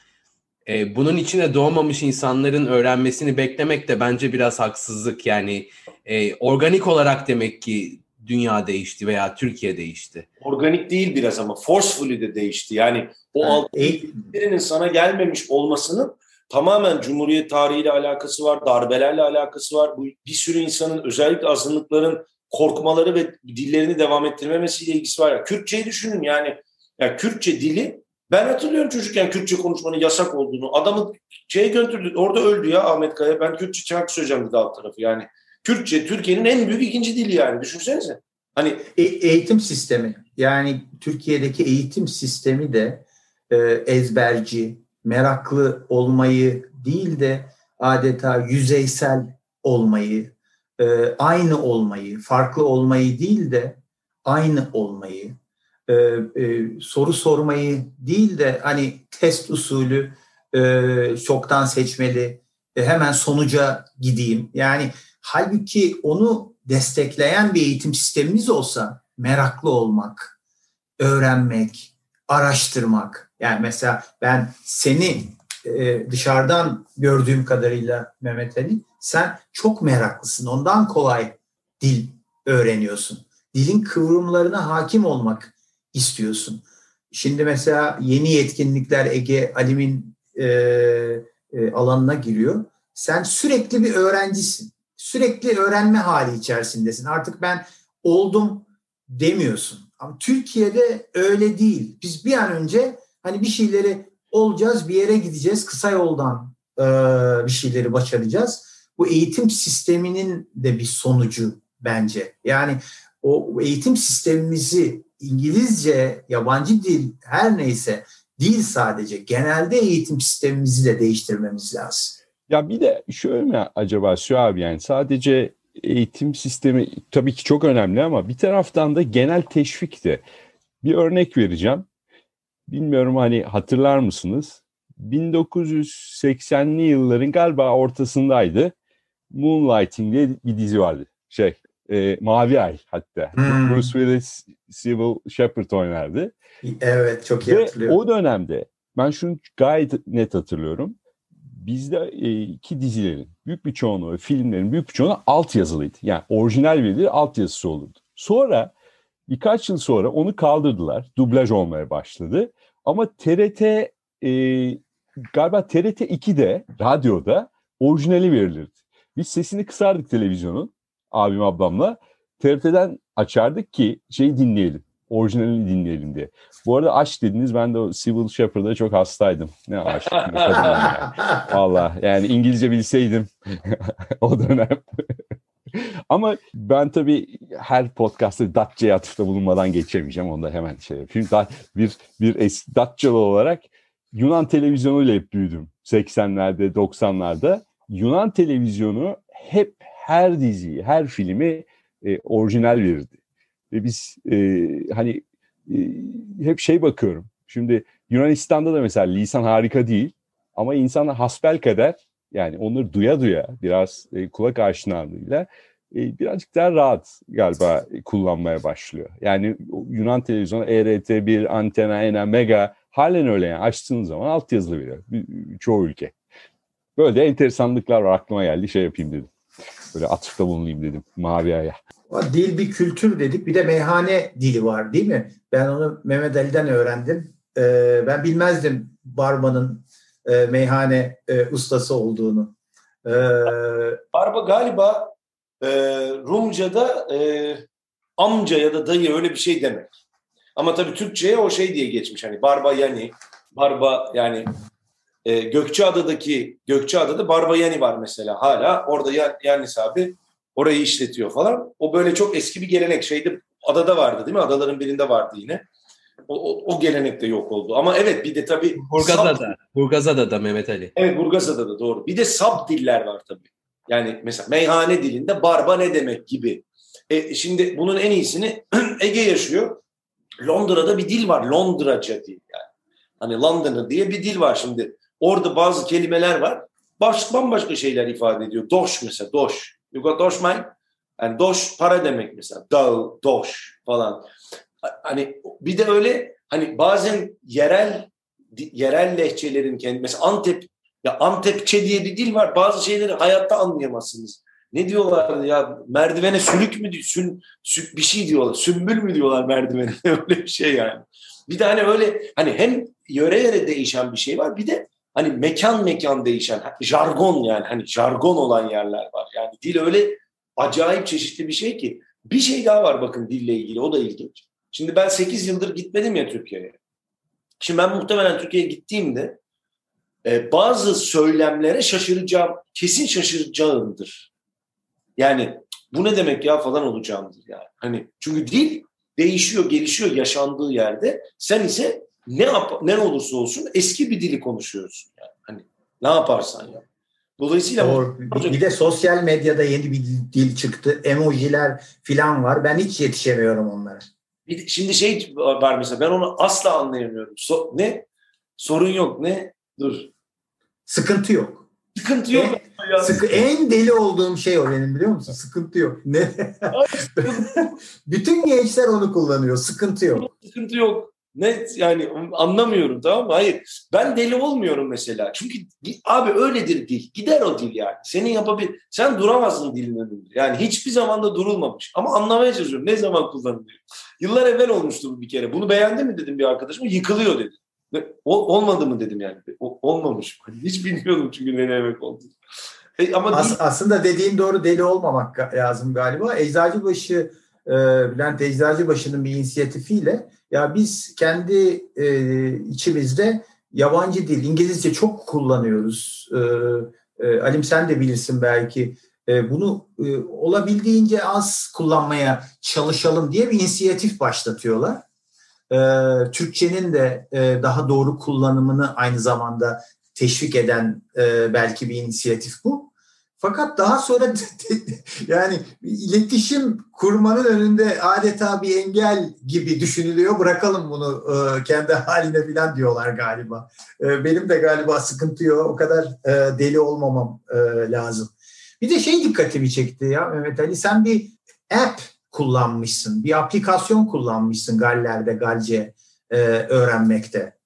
[SPEAKER 1] e, bunun içine doğmamış insanların öğrenmesini beklemek de bence biraz haksızlık. Yani e, organik olarak demek ki dünya değişti veya Türkiye değişti.
[SPEAKER 3] Organik değil biraz ama forcefully de değişti. Yani o yani, altın sana gelmemiş olmasının tamamen Cumhuriyet tarihiyle alakası var, darbelerle alakası var. Bu bir sürü insanın özellikle azınlıkların korkmaları ve dillerini devam ettirmemesiyle ilgisi var. Ya. Kürtçeyi düşünün yani. Ya Kürtçe dili ben hatırlıyorum çocukken Kürtçe konuşmanın yasak olduğunu. Adamı şeye götürdü. Orada öldü ya Ahmet Kaya. Ben Kürtçe şarkı söyleyeceğim dedi alt tarafı. Yani Kürtçe Türkiye'nin en büyük ikinci dili yani. Düşünsenize.
[SPEAKER 4] Hani e- eğitim sistemi yani Türkiye'deki eğitim sistemi de e, ezberci, meraklı olmayı değil de adeta yüzeysel olmayı, e, aynı olmayı, farklı olmayı değil de aynı olmayı, e, e, soru sormayı değil de hani test usulü e, çoktan seçmeli, e, hemen sonuca gideyim. Yani halbuki onu destekleyen bir eğitim sistemimiz olsa meraklı olmak, öğrenmek, araştırmak. Yani mesela ben seni e, dışarıdan gördüğüm kadarıyla Mehmet Ali sen çok meraklısın. Ondan kolay dil öğreniyorsun. Dilin kıvrımlarına hakim olmak istiyorsun. Şimdi mesela yeni yetkinlikler Ege Alim'in e, e, alanına giriyor. Sen sürekli bir öğrencisin. Sürekli öğrenme hali içerisindesin. Artık ben oldum demiyorsun. Ama Türkiye'de öyle değil. Biz bir an önce hani bir şeyleri olacağız, bir yere gideceğiz, kısa yoldan e, bir şeyleri başaracağız bu eğitim sisteminin de bir sonucu bence. Yani o eğitim sistemimizi İngilizce, yabancı dil her neyse değil sadece genelde eğitim sistemimizi de değiştirmemiz lazım.
[SPEAKER 2] Ya bir de şöyle mi acaba şu abi yani sadece eğitim sistemi tabii ki çok önemli ama bir taraftan da genel teşvik de. Bir örnek vereceğim. Bilmiyorum hani hatırlar mısınız? 1980'li yılların galiba ortasındaydı. Moonlighting diye bir dizi vardı. Şey, e, Mavi Ay hatta. Hmm. Bruce Willis Civil Shepard oynardı.
[SPEAKER 4] Evet, çok iyi Ve hatırlıyorum.
[SPEAKER 2] o dönemde ben şunu gayet net hatırlıyorum. Bizde e, iki dizilerin büyük bir çoğunluğu, filmlerin büyük bir çoğunluğu alt yazılıydı. Yani orijinal verileri alt yazısı olurdu. Sonra birkaç yıl sonra onu kaldırdılar. Dublaj olmaya başladı. Ama TRT e, galiba TRT 2'de radyoda orijinali verilirdi. Biz sesini kısardık televizyonun abim ablamla. TRT'den açardık ki şey dinleyelim. Orijinalini dinleyelim diye. Bu arada aşk dediniz ben de o Civil Shepherd'a çok hastaydım. Ne yani. <laughs> Valla yani İngilizce bilseydim <laughs> o dönem. Ama ben tabii her podcast'ta Datça'ya atıfta bulunmadan geçemeyeceğim. Onu da hemen şey yapayım. Bir, bir eski Datçalı olarak Yunan televizyonuyla hep büyüdüm. 80'lerde, 90'larda. Yunan televizyonu hep her diziyi, her filmi e, orijinal verirdi. Ve biz e, hani e, hep şey bakıyorum. Şimdi Yunanistan'da da mesela lisan harika değil ama insan hasbel kadar Yani onları duya duya biraz e, kulak aşinalığıyla e, birazcık daha rahat galiba kullanmaya başlıyor. Yani Yunan televizyonu ERT1, Antena, Ena, Mega halen öyle yani açtığın zaman altyazılı veriyor çoğu ülke. Böyle enteresanlıklar var aklıma geldi şey yapayım dedim. Böyle atıfta bulunayım dedim Mavi Ay'a.
[SPEAKER 4] Dil bir kültür dedik. Bir de meyhane dili var değil mi? Ben onu Mehmet Ali'den öğrendim. Ee, ben bilmezdim Barba'nın e, meyhane e, ustası olduğunu. Ee,
[SPEAKER 3] Barba galiba e, Rumca'da e, amca ya da dayı öyle bir şey demek. Ama tabii Türkçe'ye o şey diye geçmiş. Hani Barba yani Barba yani e, Gökçeada'daki Gökçeada'da Barba yani var mesela hala. Orada Yannis abi orayı işletiyor falan. O böyle çok eski bir gelenek. Şeyde adada vardı değil mi? Adaların birinde vardı yine. O, o, o gelenek de yok oldu. Ama evet bir de tabii...
[SPEAKER 1] Burgazada. Burgazada da Mehmet Ali.
[SPEAKER 3] Evet Burgazada da doğru. Bir de sab diller var tabii. Yani mesela meyhane dilinde barba ne demek gibi. E, şimdi bunun en iyisini <clears throat> Ege yaşıyor. Londra'da bir dil var. Londraca diye yani. Hani London'ı diye bir dil var şimdi. Orada bazı kelimeler var. Baş, bambaşka şeyler ifade ediyor. Doş mesela, doş. You got doş mine? Yani doş para demek mesela. Do, doş falan. Hani bir de öyle hani bazen yerel yerel lehçelerin kendi mesela Antep ya Antepçe diye bir dil var. Bazı şeyleri hayatta anlayamazsınız. Ne diyorlar ya merdivene sülük mü sün, sün bir şey diyorlar. Sümbül mü diyorlar merdivene <laughs> öyle bir şey yani. Bir de hani öyle hani hem yöre yöre değişen bir şey var bir de hani mekan mekan değişen jargon yani hani jargon olan yerler var. Yani dil öyle acayip çeşitli bir şey ki. Bir şey daha var bakın dille ilgili o da ilginç. Şimdi ben 8 yıldır gitmedim ya Türkiye'ye. Şimdi ben muhtemelen Türkiye'ye gittiğimde e, bazı söylemlere şaşıracağım, kesin şaşıracağımdır. Yani bu ne demek ya falan olacağımdır yani. Hani çünkü dil değişiyor, gelişiyor yaşandığı yerde. Sen ise ne yap ne olursa olsun eski bir dili konuşuyorsun yani. Hani ne yaparsan ya.
[SPEAKER 4] Dolayısıyla Doğru. bir de sosyal medyada yeni bir dil çıktı. Emojiler filan var. Ben hiç yetişemiyorum onlara.
[SPEAKER 3] Bir, şimdi şey var mesela ben onu asla anlayamıyorum. So, ne? Sorun yok. Ne? Dur.
[SPEAKER 4] Sıkıntı yok.
[SPEAKER 3] Sıkıntı yok.
[SPEAKER 4] En, sıkı, en deli olduğum şey o benim biliyor musun? Sıkıntı yok. Ne? <laughs> Bütün gençler onu kullanıyor. Sıkıntı yok.
[SPEAKER 3] Sıkıntı yok. Net yani anlamıyorum tamam mı? Hayır. Ben deli olmuyorum mesela. Çünkü abi öyledir dil. Gider o dil yani. Senin yapabil sen duramazsın dilin önünde. Yani hiçbir zaman da durulmamış. Ama anlamaya çalışıyorum. Ne zaman kullanılıyor? Yıllar evvel olmuştu bu bir kere. Bunu beğendi mi dedim bir arkadaşım. Yıkılıyor dedi. O, olmadı mı dedim yani. O, olmamış. Hiç bilmiyordum çünkü ne demek oldu.
[SPEAKER 4] E, ama As, aslında dediğin doğru deli olmamak lazım galiba. Eczacıbaşı e, Bülent Eczacıbaşı'nın bir inisiyatifiyle ya biz kendi e, içimizde yabancı dil, İngilizce çok kullanıyoruz. E, e, Alim sen de bilirsin belki. E, bunu e, olabildiğince az kullanmaya çalışalım diye bir inisiyatif başlatıyorlar. E, Türkçenin de e, daha doğru kullanımını aynı zamanda teşvik eden e, belki bir inisiyatif bu. Fakat daha sonra <laughs> yani iletişim kurmanın önünde adeta bir engel gibi düşünülüyor. Bırakalım bunu e, kendi haline falan diyorlar galiba. E, benim de galiba sıkıntı yok. O kadar e, deli olmamam lazım. Bir de şey dikkatimi çekti ya Mehmet Ali. Sen bir app kullanmışsın. Bir aplikasyon kullanmışsın Galler'de Galce öğrenmekte.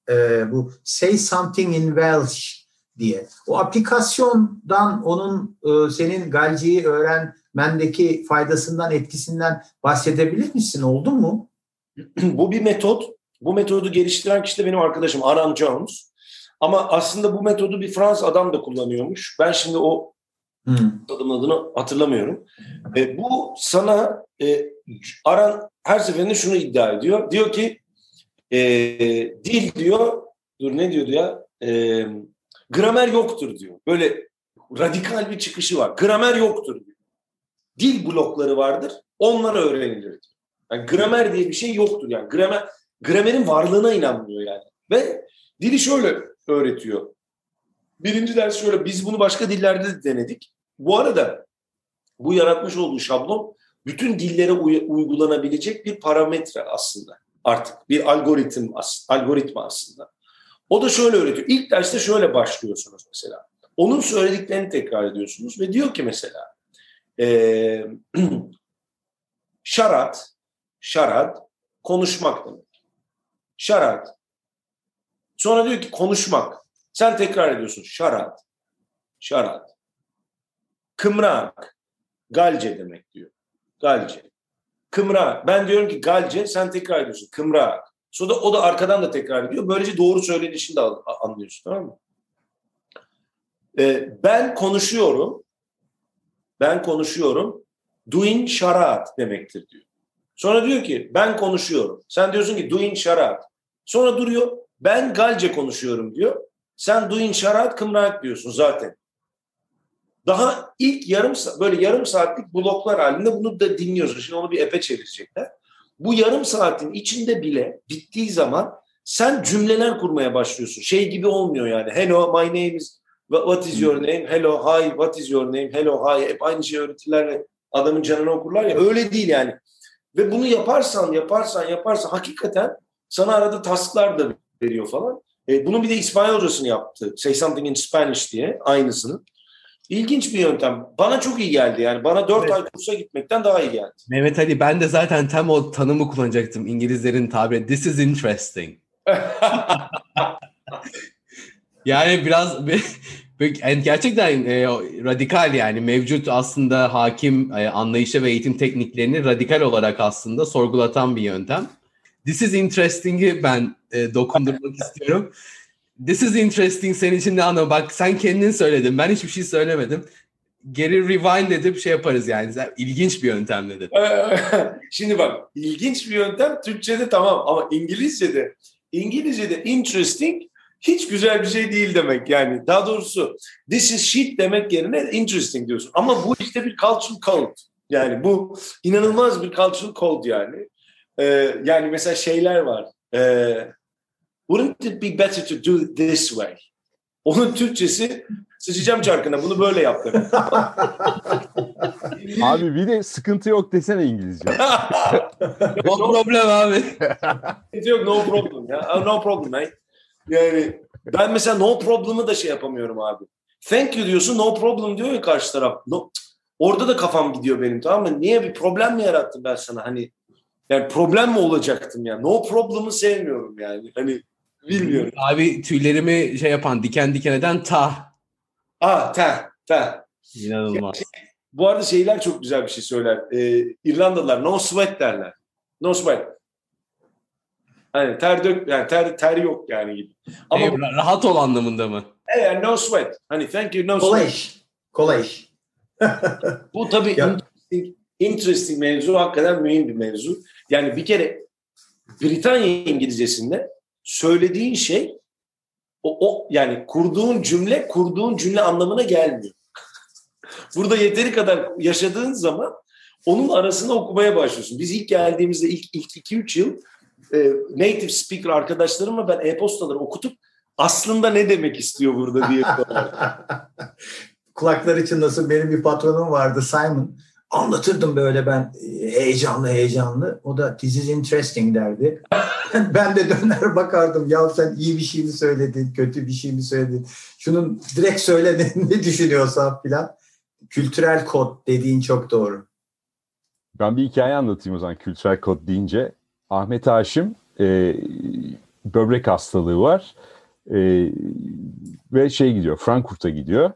[SPEAKER 4] Bu Say Something in Welsh diye. O aplikasyondan onun e, senin Galci'yi öğrenmendeki faydasından, etkisinden bahsedebilir misin? Oldu mu? <clears throat>
[SPEAKER 3] bu bir metot. Bu metodu geliştiren kişi de benim arkadaşım Aram Jones. Ama aslında bu metodu bir Fransız adam da kullanıyormuş. Ben şimdi o hmm. adamın adını hatırlamıyorum. E, bu sana e, Aran her seferinde şunu iddia ediyor. Diyor ki e, dil diyor, dur ne diyordu ya? E, Gramer yoktur diyor. Böyle radikal bir çıkışı var. Gramer yoktur diyor. Dil blokları vardır. Onlar öğrenilir diyor. Yani gramer diye bir şey yoktur yani. Gramer gramerin varlığına inanmıyor yani. Ve dili şöyle öğretiyor. Birinci ders şöyle biz bunu başka dillerde de denedik. Bu arada bu yaratmış olduğu şablon bütün dillere uy- uygulanabilecek bir parametre aslında. Artık bir algoritm algoritma aslında. O da şöyle öğretiyor. İlk derste şöyle başlıyorsunuz mesela. Onun söylediklerini tekrar ediyorsunuz ve diyor ki mesela e, <clears throat> şarat, şarat konuşmak demek. Şarat. Sonra diyor ki konuşmak. Sen tekrar ediyorsun. Şarat. Şarat. Kımrak. Galce demek diyor. Galce. Kımrak. Ben diyorum ki galce sen tekrar ediyorsun. Kımrak. Sonra o da arkadan da tekrar ediyor. Böylece doğru söylenişini de anlıyorsun tamam mı? Ee, ben konuşuyorum. Ben konuşuyorum. Doing şarat demektir diyor. Sonra diyor ki ben konuşuyorum. Sen diyorsun ki doing şarat. Sonra duruyor. Ben Galce konuşuyorum diyor. Sen doing şarat kımrak diyorsun zaten. Daha ilk yarım böyle yarım saatlik bloklar halinde bunu da dinliyorsun. Şimdi onu bir epe çevirecekler. Bu yarım saatin içinde bile bittiği zaman sen cümleler kurmaya başlıyorsun. Şey gibi olmuyor yani. Hello, my name is, what is your name? Hello, hi, what is your name? Hello, hi. Hep aynı şeyi öğretirler ve adamın canını okurlar ya. Öyle değil yani. Ve bunu yaparsan, yaparsan, yaparsan hakikaten sana arada tasklar da veriyor falan. E, bunun bir de İspanyolcasını yaptı. Say something in Spanish diye aynısını. İlginç bir yöntem. Bana çok iyi geldi yani. Bana dört evet. ay kursa gitmekten daha iyi geldi.
[SPEAKER 1] Mehmet Ali ben de zaten tam o tanımı kullanacaktım. İngilizlerin tabiri. This is interesting. <laughs> yani biraz <laughs> gerçekten e, radikal yani mevcut aslında hakim e, anlayışa ve eğitim tekniklerini radikal olarak aslında sorgulatan bir yöntem. This is interesting'i ben e, dokundurmak <laughs> istiyorum. This is interesting senin için ne anlamı? Bak sen kendin söyledin. Ben hiçbir şey söylemedim. Geri rewind edip şey yaparız yani. İlginç bir yöntem dedin. <laughs>
[SPEAKER 3] Şimdi bak ilginç bir yöntem Türkçe'de tamam ama İngilizce'de İngilizce'de interesting hiç güzel bir şey değil demek yani. Daha doğrusu this is shit demek yerine interesting diyorsun. Ama bu işte bir cultural code. Yani bu inanılmaz bir cultural code yani. Ee, yani mesela şeyler var. Ee, Wouldn't it be better to do it this way? Onun Türkçesi sıçacağım çarkına bunu böyle yap <laughs>
[SPEAKER 2] abi bir de sıkıntı yok desene İngilizce. <laughs>
[SPEAKER 1] no problem abi.
[SPEAKER 3] Sıkıntı yok no problem ya. No problem mate. Yani ben mesela no problem'ı da şey yapamıyorum abi. Thank you diyorsun no problem diyor ya karşı taraf. No, orada da kafam gidiyor benim tamam mı? Niye bir problem mi yarattım ben sana? Hani yani problem mi olacaktım yani? No problem'ı sevmiyorum yani. Hani Bilmiyorum.
[SPEAKER 1] Abi tüylerimi şey yapan diken diken eden ta.
[SPEAKER 3] Aa ta ta.
[SPEAKER 1] İnanılmaz. Şey,
[SPEAKER 3] bu arada şeyler çok güzel bir şey söyler. Ee, İrlandalılar no sweat derler. No sweat. Hani ter dök yani ter ter yok yani gibi.
[SPEAKER 1] Ama e, rahat ol anlamında mı?
[SPEAKER 3] Evet no sweat. Hani thank you no
[SPEAKER 4] Kolay sweat. Kolay
[SPEAKER 3] bu tabii interesting, interesting mevzu hakikaten mühim bir mevzu. Yani bir kere Britanya İngilizcesinde söylediğin şey o, o yani kurduğun cümle kurduğun cümle anlamına gelmiyor. <laughs> Burada yeteri kadar yaşadığın zaman onun arasını okumaya başlıyorsun. Biz ilk geldiğimizde ilk ilk 2-3 yıl e, native speaker arkadaşlarımla ben e-postaları okutup aslında ne demek istiyor burada diye. <laughs>
[SPEAKER 4] Kulaklar için nasıl benim bir patronum vardı Simon anlatırdım böyle ben e, heyecanlı heyecanlı. O da this is interesting derdi. <laughs> ben de döner bakardım ya sen iyi bir şey mi söyledin, kötü bir şey mi söyledin? Şunun direkt söyle <laughs> ne düşünüyorsan filan. Kültürel kod dediğin çok doğru.
[SPEAKER 2] Ben bir hikaye anlatayım o zaman kültürel kod deyince. Ahmet Haşim e, böbrek hastalığı var e, ve şey gidiyor Frankfurt'a gidiyor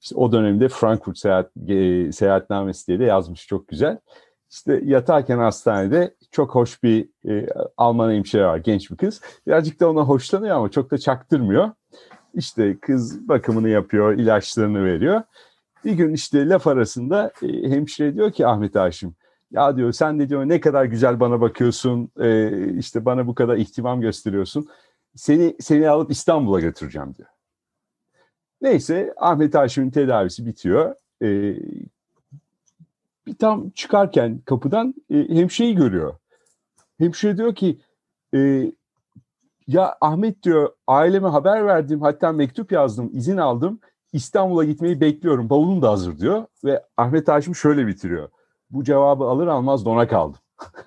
[SPEAKER 2] işte o dönemde Frankfurt seyahat, e, seyahatnamesi diye de yazmış çok güzel. İşte yatarken hastanede çok hoş bir e, Alman hemşire var, genç bir kız. Birazcık da ona hoşlanıyor ama çok da çaktırmıyor. İşte kız bakımını yapıyor, ilaçlarını veriyor. Bir gün işte laf arasında e, hemşire diyor ki Ahmet Haşim, ya diyor sen de diyor ne kadar güzel bana bakıyorsun, e, işte bana bu kadar ihtimam gösteriyorsun. Seni seni alıp İstanbul'a götüreceğim diyor. Neyse Ahmet Haşim'in tedavisi bitiyor. Ee, bir tam çıkarken kapıdan e, hemşireyi görüyor. Hemşire diyor ki e, ya Ahmet diyor aileme haber verdim hatta mektup yazdım izin aldım İstanbul'a gitmeyi bekliyorum bavulum da hazır diyor ve Ahmet Haşim şöyle bitiriyor. Bu cevabı alır almaz dona kaldım. <laughs>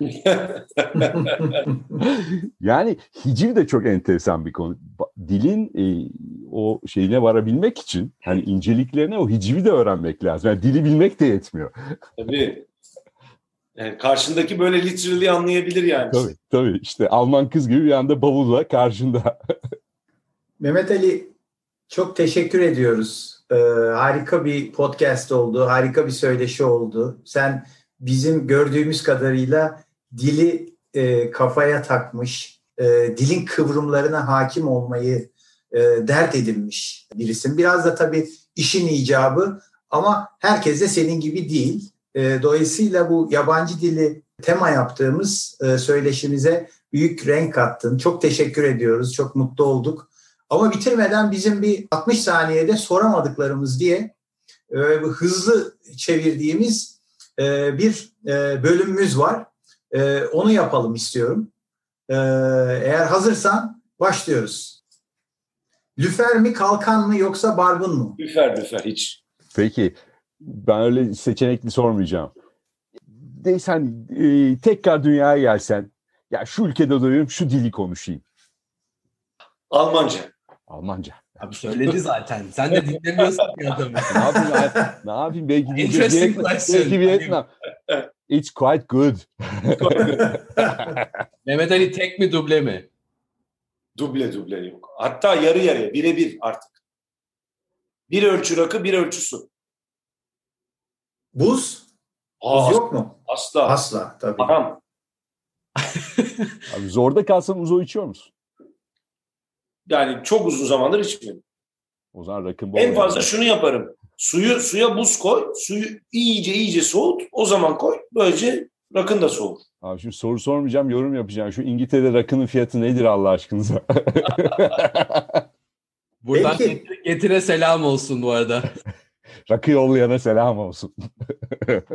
[SPEAKER 2] yani hiciv de çok enteresan bir konu. Dilin e, o şeyine varabilmek için hani inceliklerine o hicivi de öğrenmek lazım. Yani dili bilmek de yetmiyor.
[SPEAKER 3] Tabii. Yani karşındaki böyle literally anlayabilir yani.
[SPEAKER 2] Tabii tabii işte Alman kız gibi bir anda bavulla karşında. <laughs>
[SPEAKER 4] Mehmet Ali çok teşekkür ediyoruz. Ee, harika bir podcast oldu, harika bir söyleşi oldu. Sen bizim gördüğümüz kadarıyla dili e, kafaya takmış, e, dilin kıvrımlarına hakim olmayı e, dert edinmiş birisin. Biraz da tabii işin icabı ama herkes de senin gibi değil. E, dolayısıyla bu yabancı dili tema yaptığımız e, söyleşimize büyük renk kattın. Çok teşekkür ediyoruz, çok mutlu olduk. Ama bitirmeden bizim bir 60 saniyede soramadıklarımız diye e, hızlı çevirdiğimiz e, bir e, bölümümüz var. E, onu yapalım istiyorum. E, eğer hazırsan başlıyoruz. Lüfer mi kalkan mı yoksa barbun mu?
[SPEAKER 3] Lüfer lüfer hiç.
[SPEAKER 2] Peki ben öyle seçenekli sormayacağım. Deysen e, tekrar dünyaya gelsen ya şu ülkede doyuyorum şu dili konuşayım.
[SPEAKER 3] Almanca.
[SPEAKER 2] Almanca.
[SPEAKER 1] Abi söyledi zaten. Sen de dinlemiyorsun ki adamı.
[SPEAKER 2] Ne yapayım, ne yapayım belki de
[SPEAKER 1] Interesting question.
[SPEAKER 2] belki Vietnam. It's quite good. <laughs>
[SPEAKER 1] Mehmet Ali tek mi duble mi?
[SPEAKER 3] Duble duble yok. Hatta yarı yarıya birebir artık. Bir ölçü rakı bir ölçü su.
[SPEAKER 4] Buz?
[SPEAKER 3] Aa,
[SPEAKER 4] Buz yok mu?
[SPEAKER 3] asla.
[SPEAKER 4] Asla tabii.
[SPEAKER 3] Haram.
[SPEAKER 2] Abi zorda kalsam uzo içiyor musun?
[SPEAKER 3] Yani çok uzun zamandır içmiyorum.
[SPEAKER 2] O zaman rakın bol.
[SPEAKER 3] En fazla şunu yaparım. Suyu suya buz koy. Suyu iyice iyice soğut. O zaman koy. Böylece rakın da soğur.
[SPEAKER 2] Abi şimdi soru sormayacağım, yorum yapacağım. Şu İngiltere'de rakının fiyatı nedir Allah aşkınıza? <laughs>
[SPEAKER 1] Buradan
[SPEAKER 4] Peki.
[SPEAKER 1] getire, getire selam olsun bu arada.
[SPEAKER 2] Rakı yollayana selam olsun.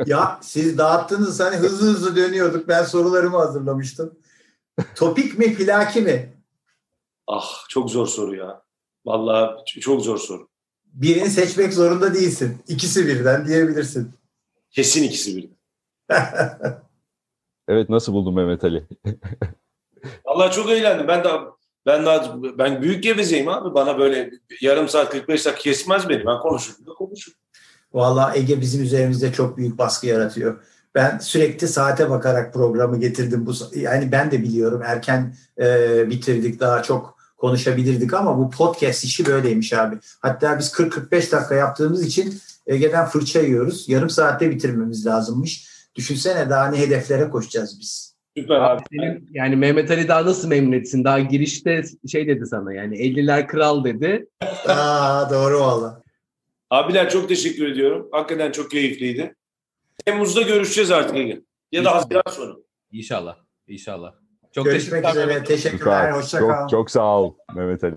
[SPEAKER 4] Ya siz dağıttınız hani hızlı hızlı dönüyorduk. Ben sorularımı hazırlamıştım. Topik mi plaki mi?
[SPEAKER 3] Ah çok zor soru ya. Vallahi çok zor soru.
[SPEAKER 4] Birini seçmek zorunda değilsin. İkisi birden diyebilirsin.
[SPEAKER 3] Kesin ikisi birden. <laughs>
[SPEAKER 2] Evet nasıl buldun Mehmet Ali?
[SPEAKER 3] Vallahi çok eğlendim. Ben de ben daha ben büyük gevezeyim abi. Bana böyle yarım saat 45 dakika kesmez beni. Ben konuşurum da konuşurum.
[SPEAKER 4] Vallahi Ege bizim üzerimizde çok büyük baskı yaratıyor. Ben sürekli saate bakarak programı getirdim. Bu yani ben de biliyorum erken e, bitirdik daha çok konuşabilirdik ama bu podcast işi böyleymiş abi. Hatta biz 40-45 dakika yaptığımız için Ege'den fırça yiyoruz. Yarım saatte bitirmemiz lazımmış. Düşünsene daha ne hedeflere koşacağız biz.
[SPEAKER 3] Süper abi.
[SPEAKER 1] Abi senin, yani Mehmet Ali daha nasıl memnun etsin? Daha girişte şey dedi sana yani 50'ler kral dedi. <laughs>
[SPEAKER 4] Aa doğru valla.
[SPEAKER 3] Abiler çok teşekkür ediyorum. Hakikaten çok keyifliydi. Temmuz'da görüşeceğiz artık Ege. Ya da Haziran sonu.
[SPEAKER 1] İnşallah. İnşallah. Çok
[SPEAKER 4] Görüşmek
[SPEAKER 1] teşekkürler
[SPEAKER 4] üzere. Teşekkürler. Hoşça kal.
[SPEAKER 2] Çok, çok sağ ol Mehmet Ali.